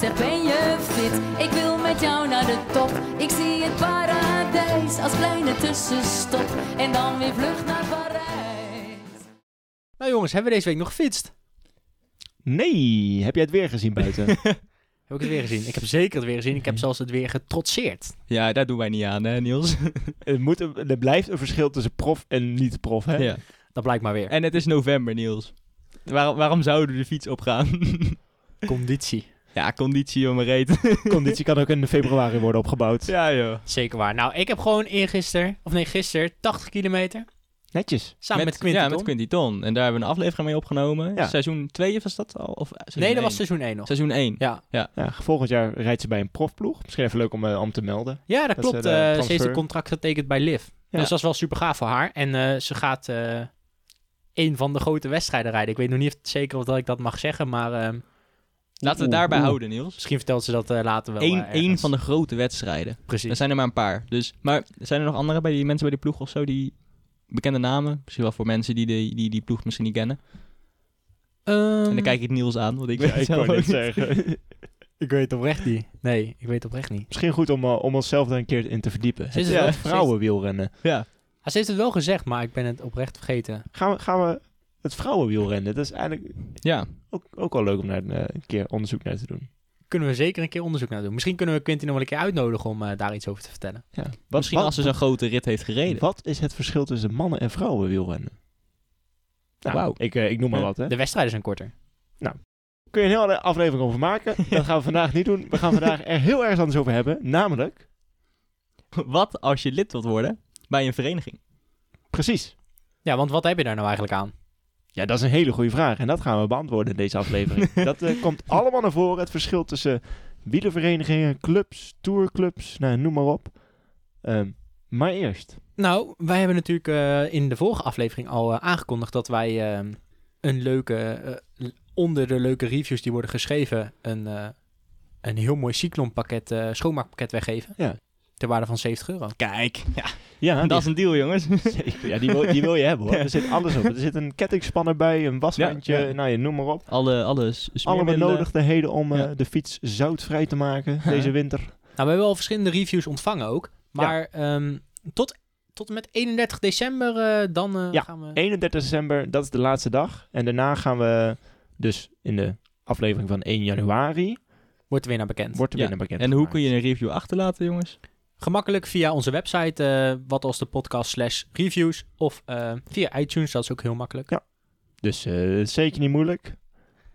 Zeg, ben je fit? Ik wil met jou naar de top. Ik zie het paradijs als kleine tussenstop. En dan weer vlucht naar Parijs. Nou jongens, hebben we deze week nog gefietst? Nee, heb jij het weer gezien buiten? Heb ik het weer gezien? Ik heb zeker het weer gezien. Ik heb zelfs het weer getrotseerd. Ja, daar doen wij niet aan, hè, Niels? er, moet een- er blijft een verschil tussen prof en niet-prof, hè? ja. Dat blijkt maar weer. En het is november, Niels. Waarom, waarom zouden we de fiets opgaan? Conditie. Ja, conditie om een reet. Conditie kan ook in februari worden opgebouwd. ja, joh. Zeker waar. Nou, ik heb gewoon eergisteren, of nee, gisteren, 80 kilometer. Netjes. Samen met, Quinty Ja, Ton. met Quinty Ton. En daar hebben we een aflevering mee opgenomen. Ja. Seizoen 2 was dat al? Of Nee, dat was seizoen 1 nog. Seizoen 1. Ja, Ja, volgend jaar rijdt ze bij een profploeg. Misschien even leuk om, eh, om te melden. ja dat klopt. eh, de Eh, ze heeft een contract getekend bij Liv. Ja. Dus dat is wel super gaaf voor haar. En eh, ze gaat eh een van de grote wedstrijden rijden. Ik weet nog niet zeker of dat ik dat mag zeggen, maar ehm, Laten we het daarbij oeh. houden, Niels. misschien vertelt ze dat eh, later wel. Eén één van de grote wedstrijden. Precies. Er zijn er maar een paar. Dus, maar zijn er nog andere bij die mensen bij die ploeg of zo die bekende namen? Misschien wel voor mensen die die, die, die ploeg misschien niet kennen. Ehm, En dan kijk ik Niels aan, want ik weet Ja, het ik niet. zeggen. Ik weet oprecht niet. Nee, ik weet oprecht niet. Misschien goed om, eh, om onszelf daar een keer in te verdiepen. Ze is Het, wel- ze is- vrouwenwielrennen. Ja. Ah, ze heeft het wel gezegd, maar ik ben het oprecht vergeten. Gaan we, gaan we het vrouwenwielrennen? Dat is eigenlijk Ja. ook, ook wel leuk om daar eh, een keer onderzoek naar te doen. Kunnen we zeker een keer onderzoek naar doen. Misschien kunnen we Quinty nog wel een keer uitnodigen om eh, daar iets over te vertellen. Ja. Wat, Misschien wat- als ze zo'n grote rit heeft gereden. Wat is het verschil tussen mannen en vrouwen wielrennen? Nou, Wauw. ik, eh, ik noem maar wat, hè. De wedstrijden zijn korter. Kun je een hele aflevering over maken. Dat gaan we vandaag niet doen. We gaan vandaag er heel erg anders over hebben. Namelijk, Wat als je lid wilt worden bij een vereniging? precies. Ja, want wat heb je daar nou eigenlijk aan? Ja, dat is een hele goede vraag. En dat gaan we beantwoorden in deze aflevering. dat eh, komt allemaal naar voren. Het verschil tussen wielerverenigingen, clubs, tourclubs, nou, noem maar op. Ehm, maar eerst. Nou, wij hebben natuurlijk eh, in de vorige aflevering al eh, aangekondigd dat wij eh, een leuke, onder de leuke reviews die worden geschreven, een, een heel mooi cyclonpakket, schoonmaakpakket weggeven. Ja. Ter waarde van 70 euro. Kijk, ja, Ja, dat is een deal, jongens. ja die, wil, die wil je hebben hoor. Er zit alles op. Er zit een kettingspanner bij, een washandje, Ja, ja. nou je noem maar op. Alle, alle s- Alle benodigdheden om eh, Ja. de fiets zoutvrij te maken deze winter. Nou, we hebben al verschillende reviews ontvangen ook. Maar ehm, tot, tot en met 31 december eh, dan eh, Ja, gaan we... 31 december, dat is de laatste dag. En daarna gaan we dus in de aflevering van 1 januari, Wordt er weer naar bekend. wordt er Ja. weer een bekend En hoe kun je een review achterlaten, jongens? Gemakkelijk via onze website, eh, wat als de podcast slash reviews. Of eh, via iTunes, dat is ook heel makkelijk. Dus eh, zeker niet moeilijk.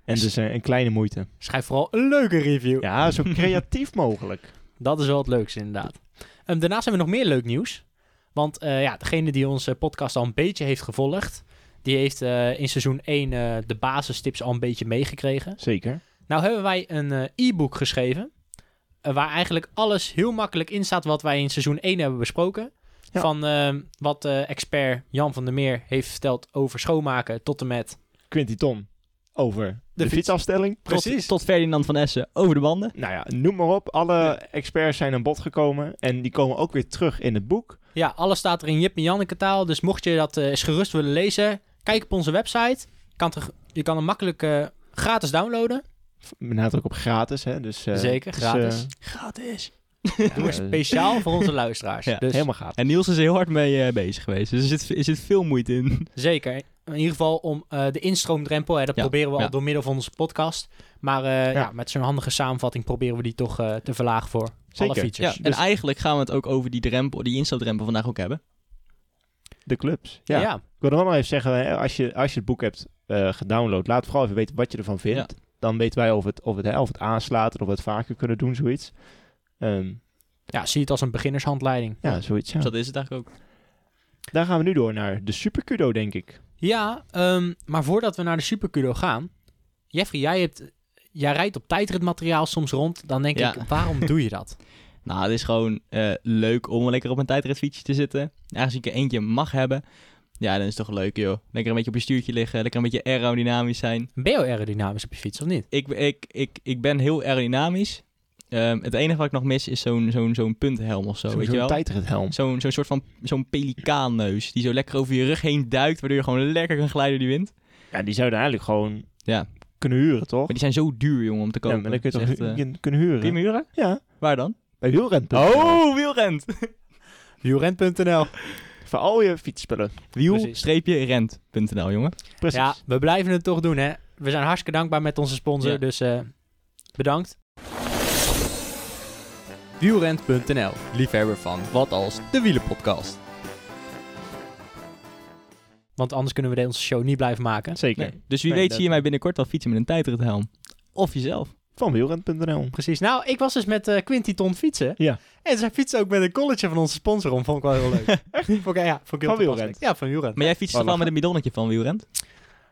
En dus een kleine moeite. Schrijf vooral een leuke review. Ja, zo creatief mogelijk. Dat is wel het leukste inderdaad. Ehm, daarnaast hebben we nog meer leuk nieuws. Want ja, degene die onze podcast al een beetje heeft gevolgd... die heeft in seizoen 1 eh, de basistips al een beetje meegekregen. Zeker. Nou hebben wij een e-book geschreven... eh, waar eigenlijk alles heel makkelijk in staat... wat wij in seizoen 1 hebben besproken. Ja. Van ehm, wat eh, expert Jan van der Meer heeft verteld over schoonmaken... tot en met Quinty Ton over de, fiets. fietsafstelling. Tot, tot Ferdinand van Essen over de banden. Nou ja, noem maar op. Alle experts zijn aan bod gekomen. En die komen ook weer terug in het boek. Ja, alles staat er in Jip en Janneke taal. Dus mocht je dat eh, eens gerust willen lezen, kijk op onze website. Kan er, je kan hem makkelijk gratis downloaden. Met nadruk op gratis, hè. Dus, eh, Zeker, is, gratis. eh, Gratis. Eh, speciaal voor onze luisteraars. Ja, dus helemaal gaaf. En Niels is heel hard mee eh, bezig geweest. Dus er zit, er zit veel moeite in. zeker. In ieder geval om eh, de instroomdrempel. Hè, dat Ja, proberen we ja. al door middel van onze podcast. Maar eh, ja. met zo'n handige samenvatting proberen we die toch eh, te verlagen voor alle features. Ja, Dus- en eigenlijk gaan we het ook over die drempel, die instapdrempel vandaag ook hebben. De clubs. Ja. ja. Ik wil nog wel even zeggen, als je, als je het boek hebt eh, gedownload, laat vooral even weten wat je ervan vindt. Dan weten wij of het, of, het, hè, of het aanslaat of we het vaker kunnen doen, zoiets. Ehm, ja, zie het als een beginnershandleiding. ja, zoiets. Ja. Dus dat is het eigenlijk ook. Daar gaan we nu door naar de Supercudo, denk ik. Ja, ehm, maar voordat we naar de Supercudo gaan... Jeffrey, jij, hebt, jij rijdt op tijdritmateriaal soms rond. Dan denk Ja. ik, waarom doe je dat? Nou, het is gewoon eh, leuk om lekker op een tijdritfietsje te zitten. Aangezien ik er eentje mag hebben. Ja, dan is het toch leuk, joh. Lekker een beetje op je stuurtje liggen, lekker een beetje aerodynamisch zijn. Ben je aerodynamisch op je fiets of niet? Ik, ik, ik, ik ben heel aerodynamisch. Ehm, het enige wat ik nog mis is zo'n zo'n zo'n punthelm of zo, Zo'n weet je zo'n wel? tijdrithelm. Zo'n zo'n soort van zo'n pelikaanneus die zo lekker over je rug heen duikt, waardoor je gewoon lekker kan glijden door die wind. Ja, die zouden eigenlijk gewoon Ja. kunnen huren, toch? Maar die zijn zo duur, jongen, om te Ja, kopen. maar dan kun je toch echt, eh, kun- kunnen huren? kun je huren? Ja, Waar dan? bij wielrent. Oh, wielrent! Wielrent.nl. Voor al je fietsspullen. Wiel-rent.nl, jongen. Precies. Ja, we blijven het toch doen, hè. We zijn hartstikke dankbaar met onze sponsor, Ja. dus eh, bedankt. Wielrent.nl, liefhebber van Wat Als, de wielenpodcast. Want anders kunnen we onze show niet blijven maken. Zeker. Nee. Dus wie Nee, weet dat- zie je mij binnenkort wel fietsen met een tijdrithelm. Of jezelf. Van wielrent.nl. Precies. Nou, ik was dus met eh Quinty Ton fietsen. Ja. En zij fietsen ook met een colletje van onze sponsor om. Vond ik wel heel leuk. vond ik, ja, vond ik heel Van. Wielrent? Ja, van Wielrent. Maar jij fietst toch wel met een bidonnetje van wielrent?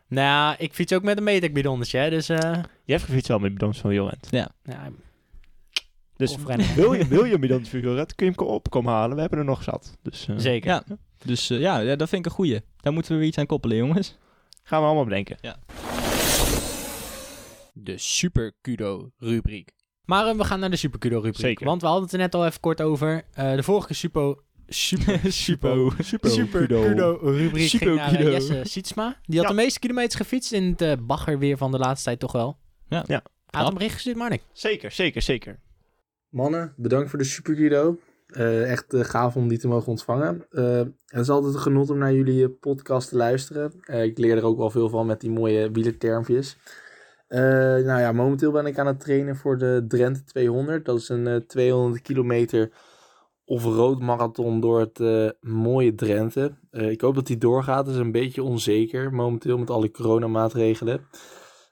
Nou, ik fiets ook met een Metec bidonnetje, hè. Dus, eh Je hebt gefietst wel met bidons van wielrent. ja, Dus wil je, wil je bidons van wielrent, kun je hem op komen halen. We hebben er nog zat. Dus eh, zeker. Ja. Dus eh, ja, ja, dat vind ik een goeie. Daar moeten we weer iets aan koppelen, jongens. gaan we allemaal bedenken. De Super Kudo rubriek. Maar eh, we gaan naar de Super Kudo rubriek. Zeker. Want we hadden het er net al even kort over. Eh, de vorige Super... Super... Super. Super, Super kudo. Kudo rubriek Super ging naar eh, Kudo. Jesse Sietsma. Die had Ja. de meeste kilometers gefietst in het eh, bagger weer van de laatste tijd toch wel. Ja. Ja. Had bericht gestuurd, Marnik. Zeker, zeker, zeker. Mannen, bedankt voor de Super. Eh, echt gaaf om die te mogen ontvangen. Eh, het is altijd een genot om naar jullie podcast te luisteren. Eh, ik leer er ook wel veel van met die mooie wielertermpjes. Eh, nou ja, momenteel ben ik aan het trainen voor de Drenthe 200. Dat is een eh, 200 kilometer off-road marathon door het eh, mooie Drenthe. Eh, ik hoop dat die doorgaat. Het is een beetje onzeker momenteel met alle coronamaatregelen.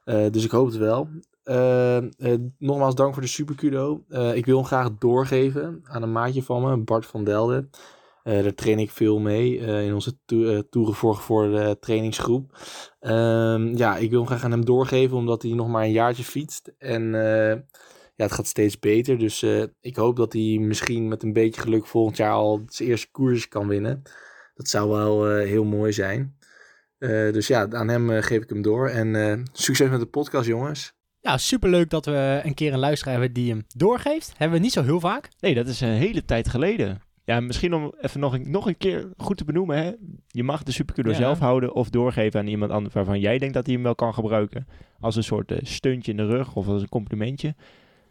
Eh, dus ik hoop het wel. Eh, eh, nogmaals dank voor de super kudo. Eh, ik wil hem graag doorgeven aan een maatje van me, Bart van Delden. Eh, daar train ik veel mee eh, in onze to Toeren voor Gevorderde trainingsgroep. Ehm, ja, ik wil hem graag aan hem doorgeven omdat hij nog maar een jaartje fietst. En eh, ja, het gaat steeds beter. Dus eh, ik hoop dat hij misschien met een beetje geluk volgend jaar al zijn eerste koers kan winnen. Dat zou wel eh, heel mooi zijn. Eh, dus ja, aan hem geef ik hem door. En eh, succes met de podcast, jongens. Ja, superleuk dat we een keer een luisteraar hebben die hem doorgeeft. Hebben we niet zo heel vaak. Nee, dat is een hele tijd geleden. Ja, misschien om even nog een, nog een keer goed te benoemen. Hè? Je mag de superkudo Ja. zelf houden of doorgeven aan iemand anders waarvan jij denkt dat hij hem wel kan gebruiken. Als een soort eh, steuntje in de rug of als een complimentje.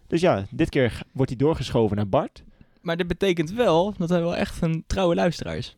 Dus ja, dit keer wordt hij doorgeschoven naar Bart. Maar dit betekent wel dat hij wel echt een trouwe luisteraar is.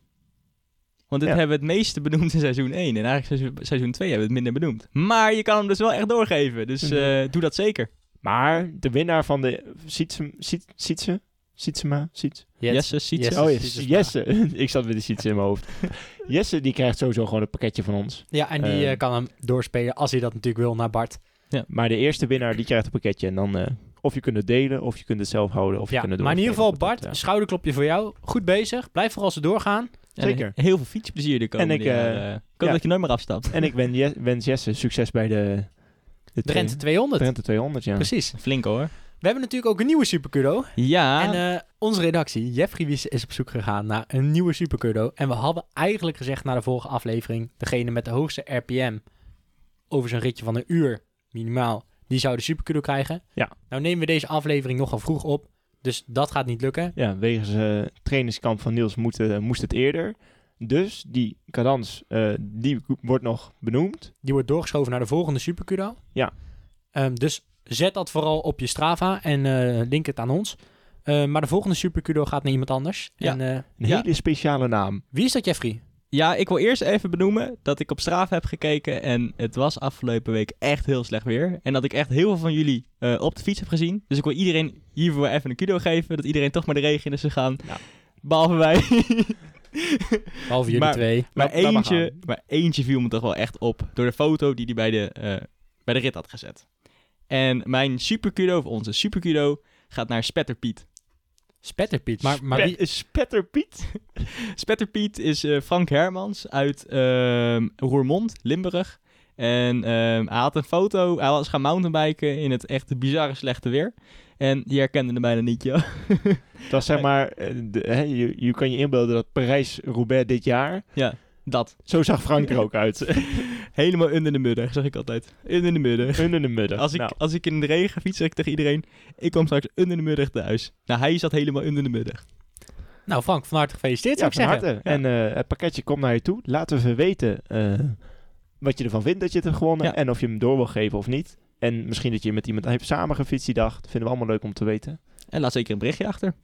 Want dit Ja. hebben we het meeste benoemd in seizoen 1. En eigenlijk seizoen, seizoen 2 hebben we het minder benoemd. Maar je kan hem dus wel echt doorgeven. Dus eh, doe dat zeker. Maar de winnaar van de Sietsem, Siet, Sietse? Sietsema? Siets? Jesse, Sietse. Jesse. Oh ja, Sietsema. Jesse. Ik zat met de Sietse in mijn hoofd. Jesse die krijgt sowieso gewoon een pakketje van ons. Ja, en die Eh. eh, kan hem doorspelen als hij dat natuurlijk wil naar Bart. Maar de eerste winnaar die krijgt een pakketje. En dan eh, of je kunt het delen, of je kunt het zelf houden, of je Ja, kunt het maar in ieder geval. Bart, Dat, ja. schouderklopje voor jou. Goed bezig. Blijf vooral zo doorgaan. En Zeker. Heel veel fietsplezier de komende En ik, eh, Ik hoop ja. dat je nooit meer afstapt. En ik Je- wens Jesse succes bij de, de Drenthe 200. Drenthe 200, ja. Precies. Flink hoor. We hebben natuurlijk ook een nieuwe Supercudo. Ja. En eh, onze redactie, Jeffrey Wies, is op zoek gegaan naar een nieuwe Supercudo. En we hadden eigenlijk gezegd na de vorige aflevering... degene met de hoogste RPM over zijn ritje van een uur minimaal... die zou de Supercudo krijgen. Ja. Nou nemen we deze aflevering nogal vroeg op. Dus dat gaat niet lukken. Ja, wegens eh trainingskamp van Niels moet, eh, moest het eerder. Dus die cadans, eh, die wordt nog benoemd. Die wordt doorgeschoven naar de volgende Supercudo. Ja. Ehm, dus zet dat vooral op je Strava en eh, link het aan ons. Eh, maar de volgende Supercudo gaat naar iemand anders. Ja. En eh, Een Ja. hele speciale naam. wie is dat, Jeffrey? Ja, ik wil eerst even benoemen dat ik op Strava heb gekeken en het was afgelopen week echt heel slecht weer. En dat ik echt heel veel van jullie eh, op de fiets heb gezien. Dus ik wil iedereen hiervoor even een kudo geven, dat iedereen toch maar de regen in is gegaan. Ja. Behalve wij. Behalve jullie Maar- twee. maar, eentje, maar eentje viel me toch wel echt op door de foto die hij bij de, eh, bij de rit had gezet. En mijn superkudo, of onze superkudo, gaat naar Spetterpiet. Spetterpiet. Maar, maar wie... Spetter Piet? Spetterpiet is eh, Frank Hermans uit ehm, Roermond, Limburg. En ehm, hij had een foto, hij was gaan mountainbiken in het echt bizarre slechte weer. En die herkende hem bijna niet, joh. Dat is zeg maar, eh, de, hè, je, je kan je inbeelden dat Parijs-Roubaix dit jaar, Ja. Dat. Zo zag Frank er ook uit. Helemaal onder de mudder, zeg ik altijd. Onder de mudder. Under de mudder. Als ik, Nou, als ik in de regen fiets, zeg ik tegen iedereen... Ik kom straks onder de mudder thuis. Nou, hij zat helemaal onder de mudder. Nou Frank, van harte gefeliciteerd ja, zou ik van zeggen. harte. En eh, het pakketje komt naar je toe. Laten we weten eh, wat je ervan vindt dat je het hebt gewonnen. Ja. En of je hem door wil geven of niet. En misschien dat je met iemand heeft samengefietst die dag. Dat vinden we allemaal leuk om te weten. En laat zeker een berichtje achter.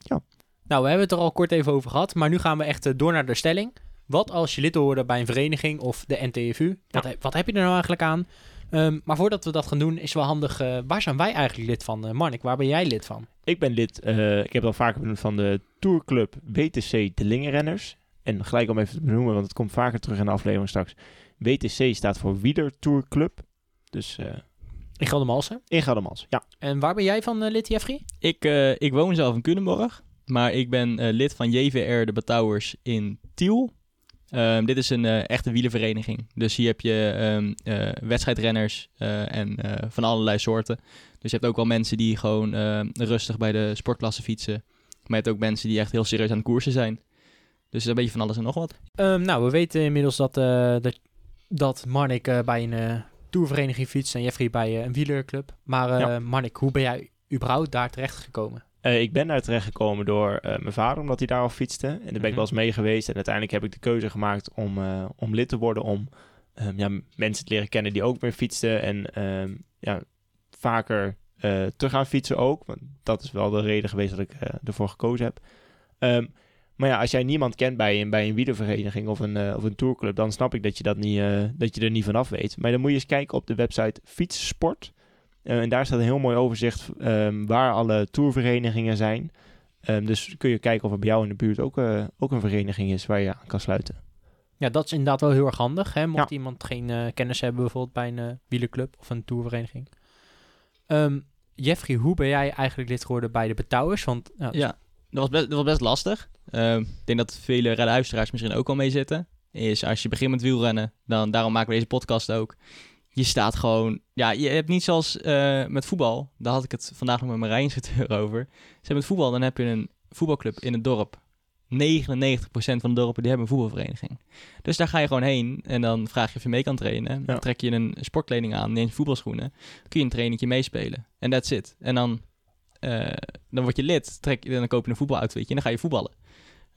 Nou, we hebben het er al kort even over gehad, maar nu gaan we echt eh, door naar de stelling. Wat als je lid wil worden bij een vereniging of de NTFU? Wat, heb, wat heb je er nou eigenlijk aan? Ehm, maar voordat we dat gaan doen, is wel handig. eh, waar zijn wij eigenlijk lid van? Eh Marnik, waar ben jij lid van? Ik ben lid, eh, ik heb het al vaker benoemd, van de tourclub WTC de Lingenrenners. En gelijk om even te benoemen, want het komt vaker terug in de aflevering straks. WTC staat voor Wieler Tour Club. Dus eh In Geldermalsen. in Geldermals. Ja, En waar ben jij van lid, Jeffrey? Ik, eh, ik woon zelf in Culemborg. Maar ik ben eh, lid van JVR de Betouwers in Tiel. Ehm, dit is een eh, echte wielenvereniging. Dus hier heb je ehm, eh, wedstrijdrenners eh, en van allerlei soorten. Dus je hebt ook wel mensen die gewoon eh, rustig bij de sportklasse fietsen. Maar je hebt ook mensen die echt heel serieus aan het koersen zijn. Dus een beetje van alles en nog wat. Ehm, nou, we weten inmiddels dat, dat, dat Marnik bij een tourvereniging fietst en Jeffrey bij een wielerclub. Maar Ja. Marnik, hoe ben jij überhaupt daar terecht gekomen? Eh, ik ben daar terecht gekomen door eh, mijn vader, omdat hij daar al fietste. En daar ben ik Mhm. wel eens mee geweest. En uiteindelijk heb ik de keuze gemaakt om, eh, om lid te worden. Om ehm, ja, mensen te leren kennen die ook meer fietsten. En ehm, ja, vaker te gaan fietsen ook. Want dat is wel de reden geweest dat ik ervoor gekozen heb. Ehm, maar ja, als jij niemand kent bij een, bij een wielervereniging of een, of een tourclub, dan snap ik dat je, dat, niet, dat je er niet vanaf weet. Maar dan moet je eens kijken op de website Fietssport. Eh, en daar staat een heel mooi overzicht ehm, waar alle tourverenigingen zijn. Ehm, dus kun je kijken of er bij jou in de buurt ook, eh, ook een vereniging is waar je aan kan sluiten. Ja, dat is inderdaad wel heel erg handig. Hè? Mocht Ja. iemand geen eh, kennis hebben, bijvoorbeeld bij een eh, wielerclub of een tourvereniging. Ehm, Jeffrey, hoe ben jij eigenlijk lid geworden bij de Betouwers? Want nou, Ja, dat was best, dat was best lastig. Ehm, ik denk dat vele luisteraars misschien ook al mee zitten. Is als je begint met wielrennen, dan daarom maken we deze podcast ook. Je staat gewoon, ja, je hebt niet zoals eh, met voetbal. Daar had ik het vandaag nog met rijinstructeur over. Zeg met voetbal, dan heb je een voetbalclub in het dorp. 99% van de dorpen die hebben een voetbalvereniging. Dus daar ga je gewoon heen en dan vraag je of je mee kan trainen. Ja. Dan trek je een sportkleding aan, neem je voetbalschoenen. Kun je een trainingje meespelen. En that's it. En dan eh, dan word je lid, trek, dan koop je een voetbaloutfitje en dan ga je voetballen.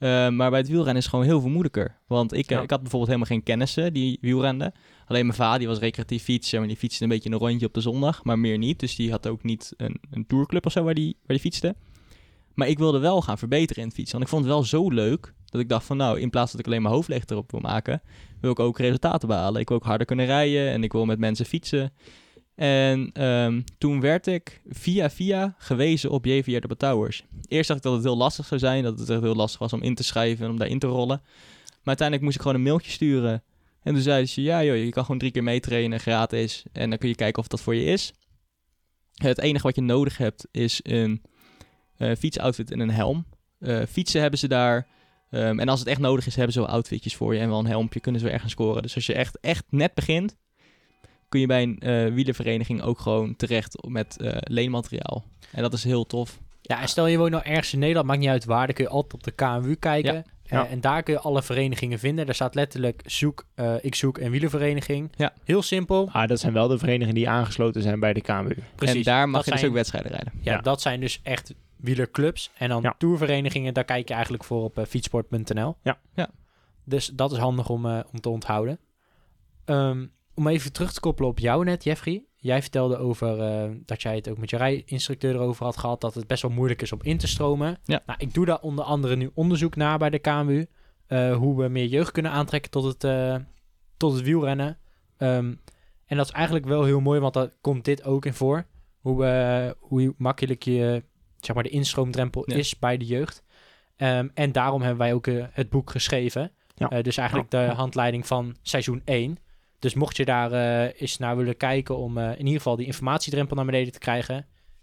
Eh, maar bij het wielrennen is het gewoon heel veel moeilijker. Want ik, eh, Ja. ik had bijvoorbeeld helemaal geen kennissen die wielrenden. Alleen mijn vader die was recreatief fietsen, maar die fietste een beetje een rondje op de zondag, maar meer niet. Dus die had ook niet een, een tourclub of zo waar die, waar die fietste. Maar ik wilde wel gaan verbeteren in het fietsen. Want ik vond het wel zo leuk dat ik dacht van nou, in plaats dat ik alleen maar hoofdleeg erop wil maken, wil ik ook resultaten behalen. Ik wil ook harder kunnen rijden en ik wil met mensen fietsen. En ehm, toen werd ik via via gewezen op JVR de Betouwers. Eerst dacht ik dat het heel lastig zou zijn, dat het echt heel lastig was om in te schrijven en om daarin te rollen. Maar uiteindelijk moest ik gewoon een mailtje sturen. En toen zeiden ze, ja joh, je kan gewoon drie keer meetrainen, gratis. En dan kun je kijken of dat voor je is. Het enige wat je nodig hebt is een eh, fietsoutfit en een helm. Eh, fietsen hebben ze daar. Ehm, en als het echt nodig is, hebben ze wel outfitjes voor je. En wel een helmpje, kunnen ze wel ergens scoren. Dus als je echt, echt net begint, kun je bij een eh wielervereniging ook gewoon terecht met eh, leenmateriaal. En dat is heel tof. Ja, en stel je woont nou ergens in Nederland, maakt niet uit waar, dan kun je altijd op de KMU kijken. Ja. Eh, Ja. en daar kun je alle verenigingen vinden. Daar staat letterlijk zoek, eh, ik zoek een wielervereniging. Ja. Heel simpel. Ah, dat zijn wel de verenigingen die aangesloten zijn bij de KMU. Precies. en daar mag Dat je dus ook wedstrijden rijden. Ja, Ja. dat zijn dus echt wielerclubs. En dan Ja. tourverenigingen, daar kijk je eigenlijk voor op eh, fietsport.nl. Ja. Ja. Dus dat is handig om, eh, om te onthouden. Ehm, om even terug te koppelen op jou net, Jeffrey. Jij vertelde over eh, dat jij het ook met je rijinstructeur erover had gehad... dat het best wel moeilijk is om in te stromen. Ja. Nou, ik doe daar onder andere nu onderzoek naar bij de KMU. eh, hoe we meer jeugd kunnen aantrekken tot het, eh, tot het wielrennen. Ehm, en dat is eigenlijk wel heel mooi, want daar komt dit ook in voor. Hoe, hoe makkelijk je, zeg maar, de instroomdrempel Ja. is bij de jeugd. Ehm, en daarom hebben wij ook het boek geschreven. Ja. Dus eigenlijk Ja, de handleiding van seizoen 1. Dus mocht je daar eh, eens naar willen kijken om eh, in ieder geval die informatiedrempel naar beneden te krijgen.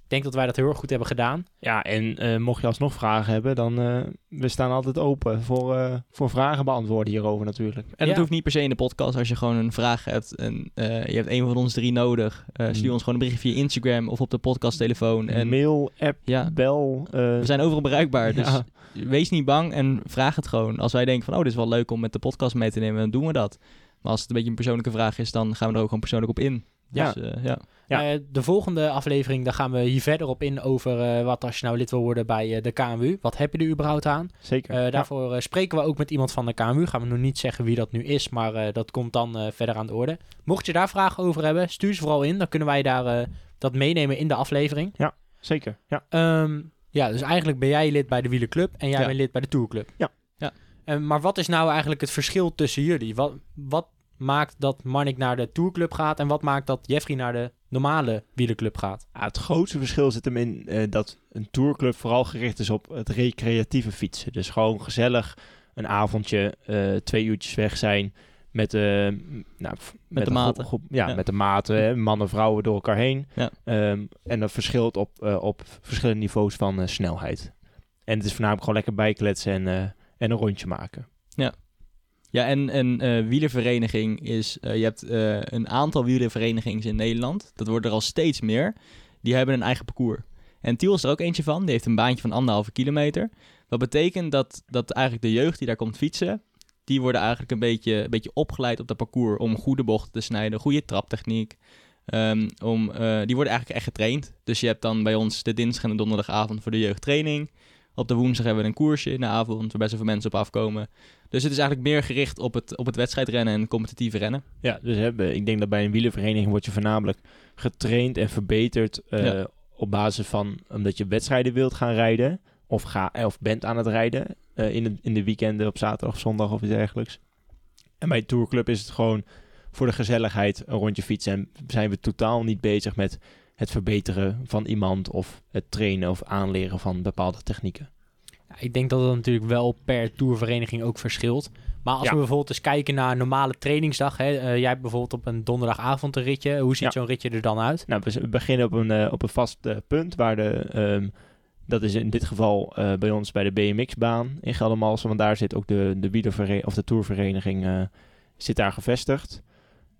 Ik denk dat wij dat heel erg goed hebben gedaan. Ja, en eh, mocht je alsnog vragen hebben, dan uh, we staan altijd open voor, uh, voor vragen beantwoorden hierover natuurlijk. En Ja. dat hoeft niet per se in de podcast. Als je gewoon een vraag hebt en uh, je hebt een van ons drie nodig, uh, stuur Mm. ons gewoon een berichtje via Instagram of op de podcasttelefoon. En Mail, app, ja, bel. eh, we zijn overal bereikbaar. Dus ja. wees niet bang en vraag het gewoon. Als wij denken van, oh, dit is wel leuk om met de podcast mee te nemen, dan doen we dat. Maar als het een beetje een persoonlijke vraag is, dan gaan we er ook gewoon persoonlijk op in. Ja. Dus, eh, ja. Ja. Eh, de volgende aflevering, daar gaan we hier verder op in over eh, wat als je nou lid wil worden bij eh, de KMU. Wat heb je er überhaupt aan? Zeker. Eh, Ja. daarvoor spreken we ook met iemand van de KMU. Gaan we nog niet zeggen wie dat nu is, maar eh, dat komt dan eh, verder aan de orde. Mocht je daar vragen over hebben, stuur ze vooral in. Dan kunnen wij daar eh, dat meenemen in de aflevering. Zeker. Ja. Ehm, ja, dus eigenlijk ben jij lid bij de Wielerclub en jij Ja. bent lid bij de Tourclub. Ja. Eh, maar wat is nou eigenlijk het verschil tussen jullie? Wat, wat maakt dat Marnik naar de Tourclub gaat en wat maakt dat Jeffrey naar de normale Wielerclub gaat? Ja, het grootste verschil zit hem in eh, dat een tourclub vooral gericht is op het recreatieve fietsen. Dus gewoon gezellig een avondje, eh, twee uurtjes weg zijn met, eh, m- nou, f- de maten. groep- ja, Ja. met de maten, hè, mannen, vrouwen door elkaar heen. Ja. Ehm, en dat verschilt op, eh, op verschillende niveaus van eh, snelheid. En het is voornamelijk gewoon lekker bijkletsen en, eh, en een rondje maken. Ja, en een eh wielervereniging is... eh, je hebt eh, een aantal wielerverenigingen in Nederland. Dat worden er al steeds meer. Die hebben een eigen parcours. En Tiel is er ook eentje van. Die heeft een baantje van anderhalve kilometer. Wat betekent dat, dat eigenlijk de jeugd die daar komt fietsen... die worden eigenlijk een beetje, een beetje opgeleid op dat parcours... om goede bochten te snijden, goede traptechniek. Ehm, om, die worden eigenlijk echt getraind. Dus je hebt dan bij ons de dinsdag en de donderdagavond voor de jeugdtraining... Op de woensdag hebben we een koersje in de avond, waar best wel veel mensen op afkomen. Dus het is eigenlijk meer gericht op het, op het wedstrijdrennen en competitieve rennen. Ja, dus hebben, ik denk dat bij een wielervereniging word je voornamelijk getraind en verbeterd eh, Ja. op basis van omdat je wedstrijden wilt gaan rijden of, ga, of bent aan het rijden eh, in, de, in de weekenden op zaterdag of zondag of iets dergelijks. En bij tourclub is het gewoon voor de gezelligheid een rondje fietsen en zijn we totaal niet bezig met het verbeteren van iemand of het trainen of aanleren van bepaalde technieken. Ja, ik denk dat het natuurlijk wel per tourvereniging ook verschilt. Maar als Ja. we bijvoorbeeld eens kijken naar een normale trainingsdag. Hè, eh, jij hebt bijvoorbeeld op een donderdagavond een ritje. Hoe ziet Ja. zo'n ritje er dan uit? Nou, we beginnen op een, eh, op een vast eh, punt waar de, ehm, dat is in dit geval bij ons bij de BMX-baan in Geldermalsen, want daar zit ook de, de wielervere- of de tourvereniging zit daar gevestigd.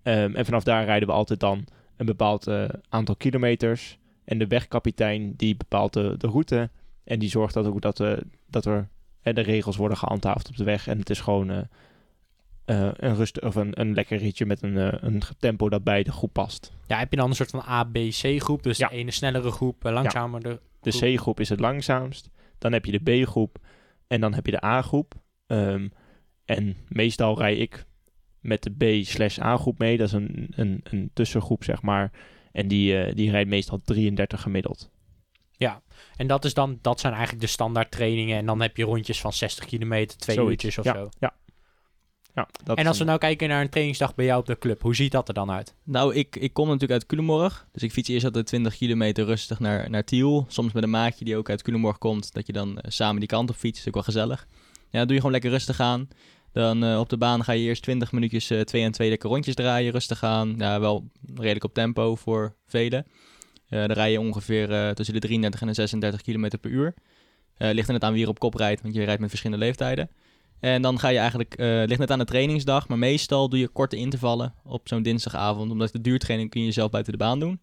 Ehm, en vanaf daar rijden we altijd dan een bepaald eh, aantal kilometers. En de wegkapitein die bepaalt de, de route en die zorgt dat ook dat, eh, dat er eh, de regels worden gehandhaafd op de weg. En het is gewoon een, rust, of een, een lekker ritje met een, een tempo dat bij de groep past. Ja, heb je dan een soort van A, B, C groep? Dus Ja. de ene snellere groep, langzamer. De... De Groep. C-groep is het langzaamst. Dan heb je de B-groep. En dan heb je de A-groep. Ehm, en meestal rij ik met de B-slash-A-groep mee. Dat is een, een, een tussengroep, zeg maar. En die, eh, die rijdt meestal 33 gemiddeld. En dat, is dan, dat zijn eigenlijk de standaard trainingen. En dan heb je rondjes van 60 kilometer, twee Zoiets. uurtjes of ja, zo. Ja. ja dat En als we een- nou kijken naar een trainingsdag bij jou op de club. Hoe ziet dat er dan uit? Nou, ik, ik kom natuurlijk uit Culemborg. Dus ik fiets eerst altijd 20 kilometer rustig naar, naar Tiel. Soms met een maatje die ook uit Culemborg komt. Dat je dan eh, samen die kant op fietst. Dat is ook wel gezellig. Ja, dan doe je gewoon lekker rustig aan. Dan eh, op de baan ga je eerst 20 minuutjes eh 2 en 2 lekker rondjes draaien. Rustig aan. Ja, wel redelijk op tempo voor velen. Eh, dan rij je ongeveer tussen de 33 en de 36 kilometer per uur. Ligt er net aan wie er op kop rijdt, want je rijdt met verschillende leeftijden. En dan ga je eigenlijk, ligt net aan de trainingsdag, maar meestal doe je korte intervallen op zo'n dinsdagavond. Omdat de duurtraining kun je zelf buiten de baan doen.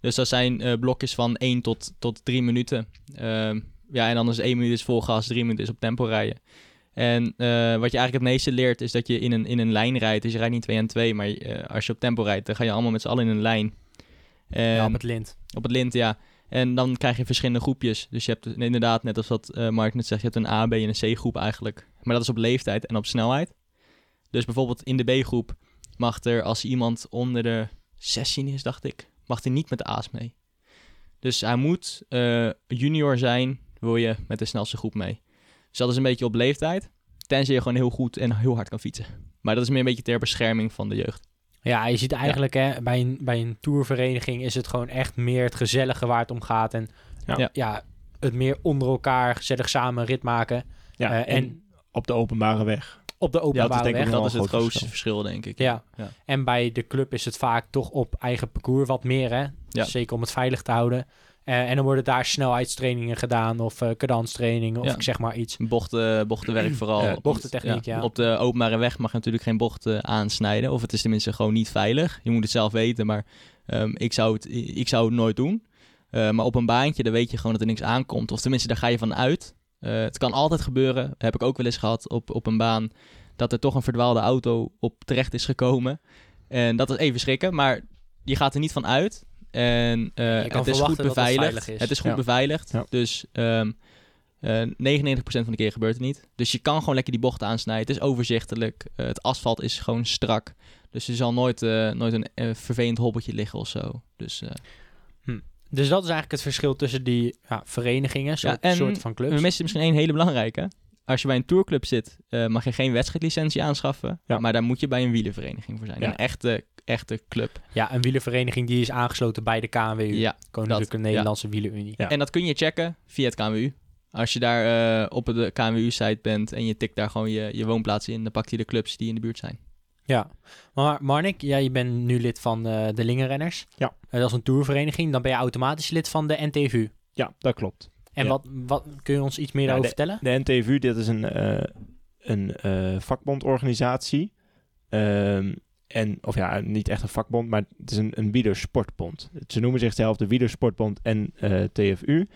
Dus dat zijn blokjes van 1 tot, tot 3 minuten. Ehm, ja, en dan is 1 minuut is vol gas, 3 minuten is op tempo rijden. En eh, wat je eigenlijk het meeste leert is dat je in een, in een lijn rijdt. Dus je rijdt niet 2 en 2, maar eh, als je op tempo rijdt, dan ga je allemaal met z'n allen in een lijn. En- ja, op het lint. op het lint, ja. En dan krijg je verschillende groepjes. Dus je hebt inderdaad, net als wat eh, Mark net zegt, je hebt een A, B en een C-groep eigenlijk. Maar dat is op leeftijd en op snelheid. Dus bijvoorbeeld in de B-groep mag er, als iemand onder de 16 is, dacht ik, mag hij niet met de A's mee. Dus hij moet junior zijn, wil je met de snelste groep mee. Dus dat is een beetje op leeftijd. Tenzij je gewoon heel goed en heel hard kan fietsen. Maar dat is meer een beetje ter bescherming van de jeugd. Ja, je ziet eigenlijk hè, bij, een, bij een tourvereniging is het gewoon echt meer het gezellige waar het om gaat. En Ja. ja, Ja. het meer onder elkaar gezellig samen een rit maken. Ja, Eh, en, en- op de openbare weg. Op de openbare denk ik weg. Dat is het groot grootste verschil, denk ik. Ja. Ja. En bij de club is het vaak toch op eigen parcours wat meer. Hè? Ja. Zeker om het veilig te houden. Eh, en dan worden daar snelheidstrainingen gedaan of eh cadanstrainingen of Ja. zeg maar iets. Bochten, bochtenwerk vooral. Want, bochtentechniek, ja. Op de openbare weg mag je natuurlijk geen bochten aansnijden. Of het is tenminste gewoon niet veilig. Je moet het zelf weten, maar ehm, ik, zou het, ik zou het nooit doen. Eh, maar op een baantje, dan weet je gewoon dat er niks aankomt. Of tenminste, daar ga je van uit. Eh, het kan altijd gebeuren, heb ik ook wel eens gehad op, op een baan, dat er toch een verdwaalde auto op terecht is gekomen. En dat is even schrikken, maar je gaat er niet van uit. En eh, het is goed beveiligd. is. Het is goed Ja. beveiligd. Ja. Dus ehm eh 99% van de keer gebeurt het niet. Dus je kan gewoon lekker die bochten aansnijden. Het is overzichtelijk. Eh, het asfalt is gewoon strak. Dus er zal nooit, eh, nooit een vervelend hobbeltje liggen of zo. Dus eh, Dus dat is eigenlijk het verschil tussen die ja, verenigingen, soort, en soort van clubs. we missen misschien één hele belangrijke. Als je bij een tourclub zit, eh, mag je geen wedstrijdlicentie aanschaffen. Ja. Maar daar moet je bij een wielenvereniging voor zijn. Ja. Een echte, echte club. Ja, een wielervereniging die is aangesloten bij de KNWU, Ja. Koninklijke dat, Nederlandse Wielerunie. Ja. En dat kun je checken via het KMU. Als je daar eh, op de KMU-site bent en je tikt daar gewoon je, je woonplaats in, dan pakt hij de clubs die in de buurt zijn. Ja, maar Marnik, jij je bent nu lid van eh, de Lingenrenners. Ja. Dat is een tourvereniging. Dan ben je automatisch lid van de NTVU. Ja, dat klopt. En Ja. wat, wat kun je ons iets meer over vertellen? De NTVU, dit is een, eh, een eh, vakbondorganisatie. Ehm, en, of ja, niet echt een vakbond, maar het is een, een wielersportbond. Ze noemen zichzelf de Wielersportbond en eh, TFU.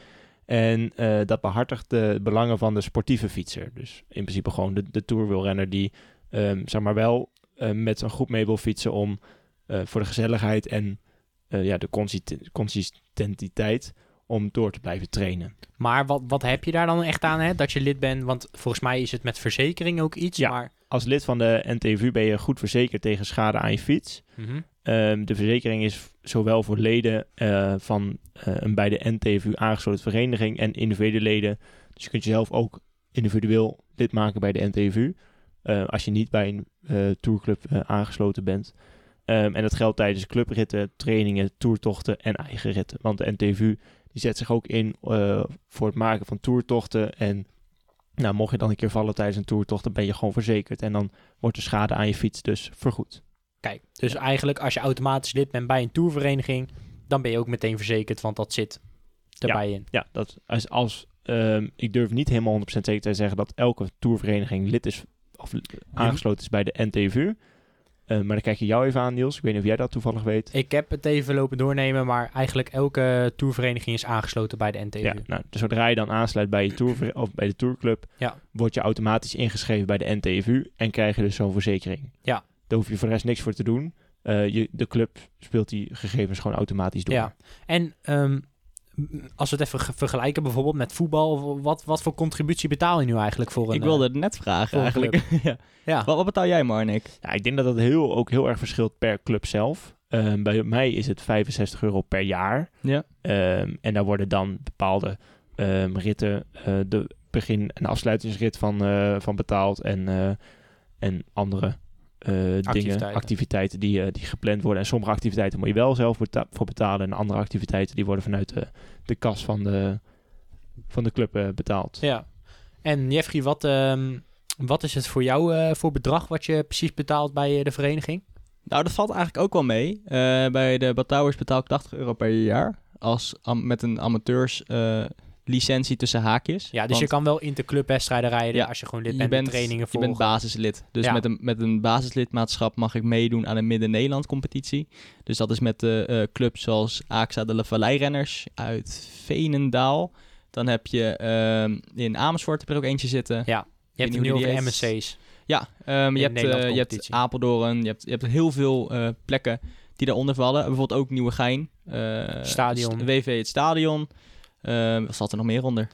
En dat behartigt de belangen van de sportieve fietser. Dus in principe gewoon de, de tourwielrenner die, ehm, zeg maar wel, met een groep mee wil fietsen om voor de gezelligheid en ja, de consist- consistentiteit om door te blijven trainen. Maar wat, wat heb je daar dan echt aan, hè? Dat je lid bent? Want volgens mij is het met verzekering ook iets. Ja. Maar, Als lid van de NTVU ben je goed verzekerd tegen schade aan je fiets. Mhm. Ehm, de verzekering is zowel voor leden eh, van eh, een bij de NTVU aangesloten vereniging en individuele leden. Dus je kunt jezelf ook individueel lid maken bij de NTVU. eh, als je niet bij een tourclub aangesloten bent. Ehm, en dat geldt tijdens clubritten, trainingen, toertochten en eigen ritten. Want de NTVU die zet zich ook in eh, voor het maken van toertochten. En nou, mocht je dan een keer vallen tijdens een toertocht, dan ben je gewoon verzekerd. En dan wordt de schade aan je fiets dus vergoed. Kijk, dus eigenlijk als je automatisch lid bent bij een tourvereniging, dan ben je ook meteen verzekerd, want dat zit erbij in. Ja, dat als, als ehm, ik durf niet helemaal 100% zeker te zeggen dat elke tourvereniging lid is of aangesloten is bij de NTVU. Eh, maar dan kijk je jou even aan, Niels. Ik weet niet of jij dat toevallig weet. Ik heb het even lopen doornemen, maar eigenlijk elke tourvereniging is aangesloten bij de NTVU. Ja, nou, dus zodra je dan aansluit bij, je tour, of bij de tourclub, Ja. word je automatisch ingeschreven bij de NTVU en krijg je dus zo'n verzekering. Ja. Daar hoef je voor de rest niks voor te doen. Eh, je, de club speelt die gegevens gewoon automatisch door. Ja. En ehm, als we het even ge- vergelijken bijvoorbeeld met voetbal, wat, wat voor contributie betaal je nu eigenlijk voor een... ik wilde het net vragen eigenlijk. ja. eh, ja. wat, wat betaal jij, Marnik? Ja, ik denk dat dat heel, ook heel erg verschilt per club zelf. Ehm, bij mij is het 65 euro per jaar. Ja. Ehm, en daar worden dan bepaalde ehm, ritten, eh, de begin- en afsluitingsrit van, eh, van betaald. En, eh, en andere eh, dingen, Activiteiten. activiteiten die, eh, die gepland worden. En sommige activiteiten moet je wel zelf beta- voor betalen. En andere activiteiten die worden vanuit de, de kas van de, van de club eh, betaald. Ja. En Jeffrey, wat, ehm, wat is het voor jou eh, voor bedrag wat je precies betaalt bij de vereniging? Nou, dat valt eigenlijk ook wel mee. Eh, bij de Batouwers betaal ik 80 euro per jaar. Als, am- met een amateurs eh, licentie tussen haakjes. Ja, dus Want je kan wel interclubwedstrijden rijden Ja, als je gewoon lid je bent, bent, en trainingen je bent basislid. Dus Ja. met, een, met een basislidmaatschap mag ik meedoen aan een Midden-Nederland competitie. Dus dat is met de eh, clubs zoals AXA de La Vallei-renners uit Veenendaal. Dan heb je ehm, in Amersfoort heb je er ook eentje zitten. Ja, je hebt nu over heet. MSC's. Ja, ehm, je, hebt, eh, je hebt. Apeldoorn, je hebt, je hebt heel veel eh, plekken die daaronder vallen. Bijvoorbeeld ook Nieuwegein. Stadion. st- WV het Stadion. Ehm wat zat er nog meer onder?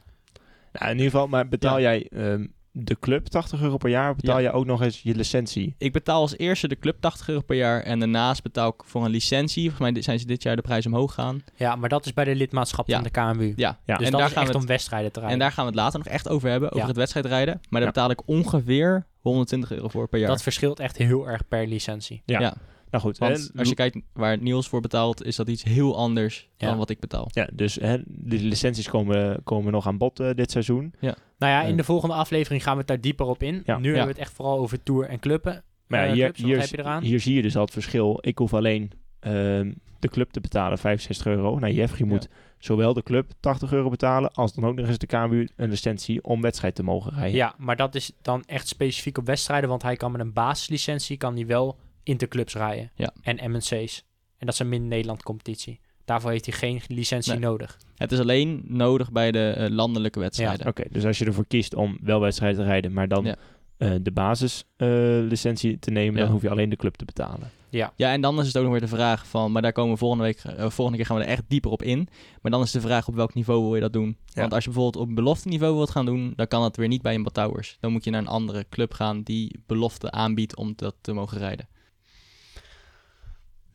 Nou, in ieder geval, maar betaal Ja. jij ehm, de club 80 euro per jaar? Betaal Ja. jij ook nog eens je licentie? Ik betaal als eerste de club 80 euro per jaar. En daarnaast betaal ik voor een licentie. Volgens mij zijn ze dit jaar de prijs omhoog gaan. Ja, maar dat is bij de lidmaatschap Ja. van de KMU. Ja, Ja. Dus en, dat daar is gaan echt we om het, wedstrijden te rijden. en daar gaan we het later nog echt over hebben. Over Ja. het wedstrijdrijden. Maar daar Ja. betaal ik ongeveer 120 euro voor per jaar. Dat verschilt echt heel erg per licentie. Ja. Ja. Nou goed, Want hè, als je kijkt waar Niels voor betaalt, is dat iets heel anders Ja. dan wat ik betaal. Ja, dus hè, de licenties komen, komen nog aan bod eh, dit seizoen. Nou ja, in Eh. de volgende aflevering gaan we het daar dieper op in. Ja. Nu hebben we het echt vooral over tour en clubben. Maar ja, Eh, hier, clubs, hier, heb je eraan? hier zie je dus al het verschil. Ik hoef alleen ehm, de club te betalen, 65 euro. Nou, Jeffrey Ja. moet zowel de club 80 euro betalen, als dan ook nog eens de KMU een licentie om wedstrijd te mogen rijden. Ja, maar dat is dan echt specifiek op wedstrijden, want hij kan met een basislicentie kan hij wel interclubs rijden. Ja. En MNC's. En dat is een min-Nederland competitie. Daarvoor heeft hij geen licentie Nee. nodig. Het is alleen nodig bij de eh, landelijke wedstrijden. Oké, dus als je ervoor kiest om wel wedstrijden te rijden, maar dan Ja. eh, de basislicentie te nemen, Ja. dan hoef je alleen de club te betalen. Ja, Ja, en dan is het ook nog weer de vraag van, maar daar komen we volgende week, eh, volgende keer gaan we er echt dieper op in. Maar dan is de vraag op welk niveau wil je dat doen? Ja. Want als je bijvoorbeeld op een belofte niveau wilt gaan doen, dan kan dat weer niet bij een Batouwers. Dan moet je naar een andere club gaan die belofte aanbiedt om dat te mogen rijden.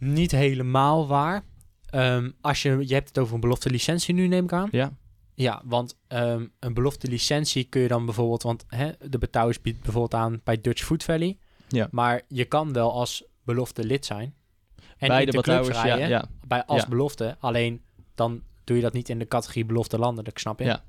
Niet helemaal waar. Ehm, als je, je hebt het over een belofte licentie nu, neem ik aan. Ja, Ja, want ehm, een belofte licentie kun je dan bijvoorbeeld... Want hè, de Betouwers biedt bijvoorbeeld aan bij Dutch Food Valley. Ja. Maar je kan wel als belofte lid zijn. En bij de clubs Batouwers, ja. Bij als Ja. belofte. Alleen dan doe je dat niet in de categorie belofte landelijk, snap je? Ja.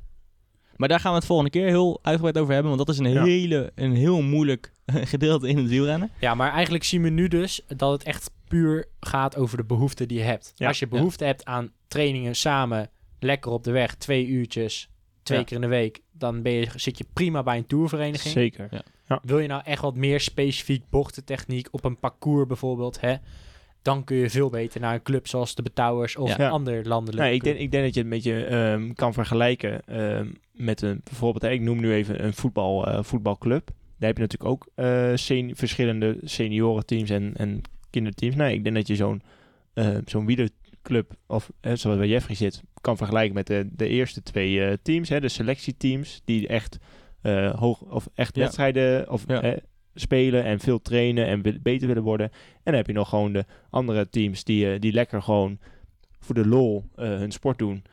Maar daar gaan we het volgende keer heel uitgebreid over hebben, want dat is een, Ja. hele, een heel moeilijk gedeelte in het wielrennen. Ja, maar eigenlijk zien we nu dus dat het echt puur gaat over de behoefte die je hebt. Ja, Als je behoefte hebt aan trainingen samen, lekker op de weg, twee uurtjes, twee Ja. keer in de week, dan ben je, zit je prima bij een tourvereniging. Zeker. Wil je nou echt wat meer specifiek bochtentechniek op een parcours bijvoorbeeld, hè? Dan kun je veel beter naar een club zoals de Betouwers of Ja. een ander landelijk. Ik, denk, ik denk dat je het een beetje ehm, kan vergelijken ehm, met een, bijvoorbeeld, ik noem nu even een voetbal, eh, voetbalclub. Daar heb je natuurlijk ook eh, sen- verschillende seniorenteams en, en kinderteams. Nee, ik denk dat je zo'n eh, zo'n wielerclub, of hè, zoals bij Jeffrey zit, kan vergelijken met de, de eerste twee eh, teams, hè, de selectieteams, die echt, eh, hoog, of echt Ja. wedstrijden of, Ja. hè, spelen en veel trainen en beter willen worden. En dan heb je nog gewoon de andere teams die, die lekker gewoon voor de lol hun sport doen.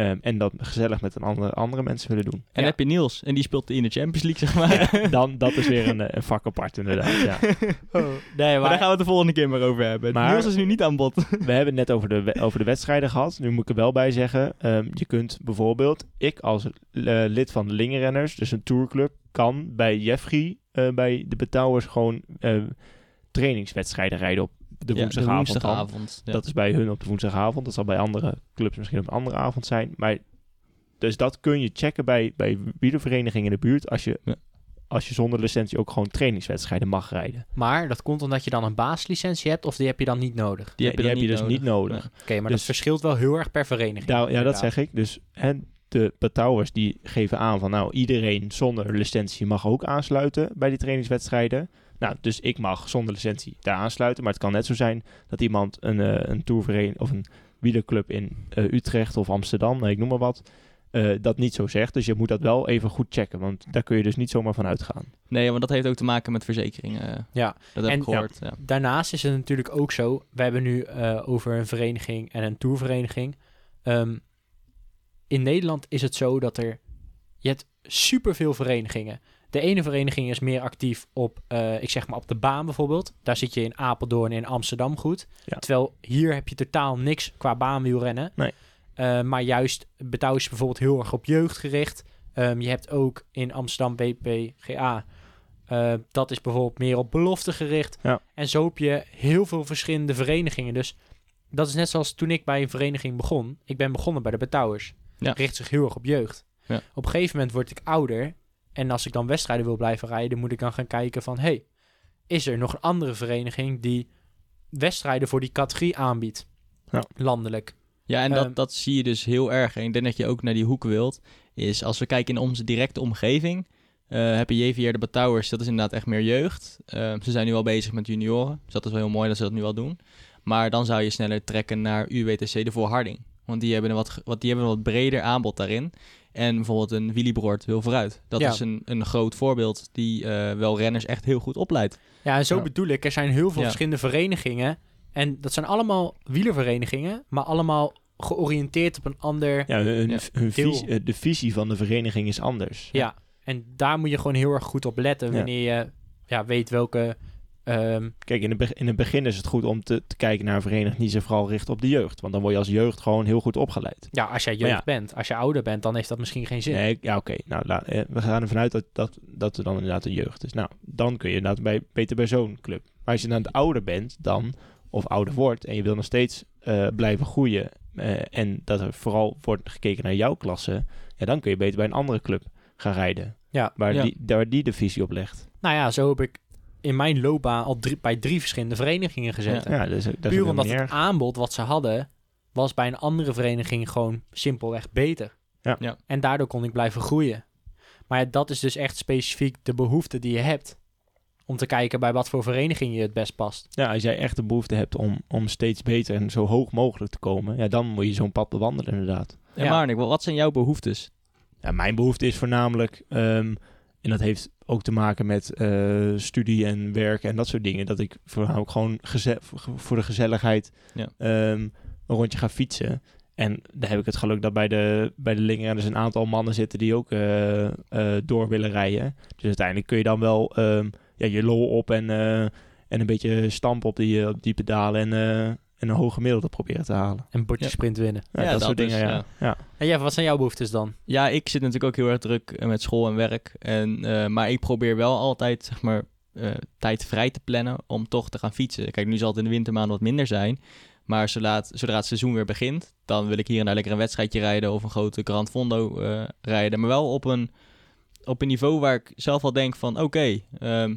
Ehm, en dat gezellig met een andere, andere mensen willen doen. En Ja. heb je Niels, en die speelt in de Champions League, zeg maar. Dan, dat is weer een, eh, een vak apart inderdaad. Ja. Oh, nee, Maar maar, daar gaan we het de volgende keer maar over hebben. Maar- Niels is nu niet aan bod. We hebben het net over de, over de wedstrijden gehad. Nu moet ik er wel bij zeggen. ehm, je kunt bijvoorbeeld, ik als eh, lid van de Lingenrenners, dus een tourclub, kan bij Jeffrey, eh, bij de Betouwers, gewoon eh, trainingswedstrijden rijden op de woensdagavond. dan. woensdagavond. Ja. Dat is bij hun op de woensdagavond. Dat zal bij andere clubs misschien op een andere avond zijn. Maar dus dat kun je checken bij, bij wielerverenigingen in de buurt. Als je, Ja. als je zonder licentie ook gewoon trainingswedstrijden mag rijden. maar dat komt omdat je dan een basislicentie hebt of die heb je dan niet nodig. Die heb je, Nee, dan die heb je dus niet nodig. Nee. Oké, maar Dus- dat verschilt wel heel erg per vereniging. Daar, ja, dat zeg ik. Dus hè, de betouwers die geven aan van nou, iedereen zonder licentie mag ook aansluiten bij die trainingswedstrijden. Nou, dus ik mag zonder licentie daar aansluiten. Maar het kan net zo zijn dat iemand een, eh een tourvereniging of een wielerclub in eh, Utrecht of Amsterdam, nou, ik noem maar wat, eh, dat niet zo zegt. Dus je moet dat wel even goed checken, want daar kun je dus niet zomaar van uitgaan. Nee, want dat heeft ook te maken met verzekeringen. Ja, Dat heb En- ik gehoord. Ja. Daarnaast is het natuurlijk ook zo, we hebben nu eh, over een vereniging en een tourvereniging. Ehm, in Nederland is het zo dat er, je hebt superveel verenigingen. De ene vereniging is meer actief op, eh, ik zeg maar op de baan bijvoorbeeld. Daar zit je in Apeldoorn en in Amsterdam goed. Ja. Terwijl hier heb je totaal niks qua baanwielrennen. Nee. Eh, maar juist Betouw is bijvoorbeeld heel erg op jeugd gericht. Ehm, je hebt ook in Amsterdam BPGA. eh, dat is bijvoorbeeld meer op belofte gericht. Ja. En zo heb je heel veel verschillende verenigingen. Dus dat is net zoals toen ik bij een vereniging begon. Ik ben begonnen bij de Betouwers. Ja. Richt zich heel erg op jeugd. Ja. Op een gegeven moment word ik ouder. En als ik dan wedstrijden wil blijven rijden, moet ik dan gaan kijken van... hey, is er nog een andere vereniging die wedstrijden voor die categorie aanbiedt? Ja. Landelijk. Ja, en Ehm, dat, dat zie je dus heel erg. En ik denk dat je ook naar die hoek wilt. Is als we kijken in onze directe omgeving. eh heb je JVR de Batouwers, dat is inderdaad echt meer jeugd. Ehm, ze zijn nu al bezig met junioren. Dus dat is wel heel mooi dat ze dat nu al doen. Maar dan zou je sneller trekken naar UWTC de Voorharding. Want die hebben een wat, wat, die hebben een wat breder aanbod daarin. En bijvoorbeeld een Willy Broert wil vooruit. Dat Ja. is een, een groot voorbeeld die eh, wel renners echt heel goed opleidt. Ja, en zo Ja. bedoel ik. Er zijn heel veel Ja. verschillende verenigingen. En dat zijn allemaal wielerverenigingen, maar allemaal georiënteerd op een ander... Ja, hun, hun visie- eh, de visie van de vereniging is anders. Ja, en daar moet je gewoon heel erg goed op letten Ja. wanneer je ja, weet welke... ehm, Kijk, in het, in het begin is het goed om te, te kijken naar een vereniging die zich vooral richt op de jeugd. Want dan word je als jeugd gewoon heel goed opgeleid. ja, als jij jeugd ja. bent. Als je ouder bent, dan heeft dat misschien geen zin. Nee, ja, oké. Nou, eh, we gaan ervan uit dat, dat, dat er dan inderdaad een jeugd is. Nou, dan kun je inderdaad bij, beter bij zo'n club. Maar als je dan ouder bent dan, of ouder wordt, en je wil nog steeds eh, blijven groeien, eh, en dat er vooral wordt gekeken naar jouw klasse, ja, dan kun je beter bij een andere club gaan rijden. Ja. Waar, Ja. Die, daar die de visie op legt. Nou ja, zo heb ik in mijn loopbaan al drie, bij drie verschillende verenigingen gezeten. Ja, dat is, dat is Puur omdat het aanbod wat ze hadden was bij een andere vereniging gewoon simpelweg beter. Ja. Ja. En daardoor kon ik blijven groeien. Maar ja, dat is dus echt specifiek de behoefte die je hebt. Om te kijken bij wat voor vereniging je het best past. Ja, als jij echt de behoefte hebt om, om steeds beter en zo hoog mogelijk te komen, ja, dan moet je zo'n pad bewandelen inderdaad. En Ja. Marnik, wat- wat zijn jouw behoeftes? Ja, mijn behoefte is voornamelijk, ehm, en dat heeft ook te maken met eh, studie en werk en dat soort dingen, dat ik voornamelijk gewoon geze- voor de gezelligheid Ja. ehm, een rondje ga fietsen. En daar heb ik het geluk dat bij de, bij de Lingerenners een aantal mannen zitten die ook eh, eh, door willen rijden. Dus uiteindelijk kun je dan wel ehm, ja, je lol op en, en een beetje stampen op die, op die pedalen en, en een hoge gemiddelde proberen te halen. En bordje Ja. sprint winnen. Ja, Ja, dat, dat soort dingen, dus, ja. ja. ja. En ja, wat zijn jouw behoeftes dan? Ja, ik zit natuurlijk ook heel erg druk eh, met school en werk. En, eh, maar ik probeer wel altijd, zeg maar, eh, tijd vrij te plannen om toch te gaan fietsen. Kijk, nu zal het in de wintermaanden wat minder zijn. Maar zodra het, zodra het seizoen weer begint, dan wil ik hier en daar lekker een wedstrijdje rijden of een grote Grand Fondo eh, rijden. Maar wel op een, op een niveau waar ik zelf al denk van, oké, ehm,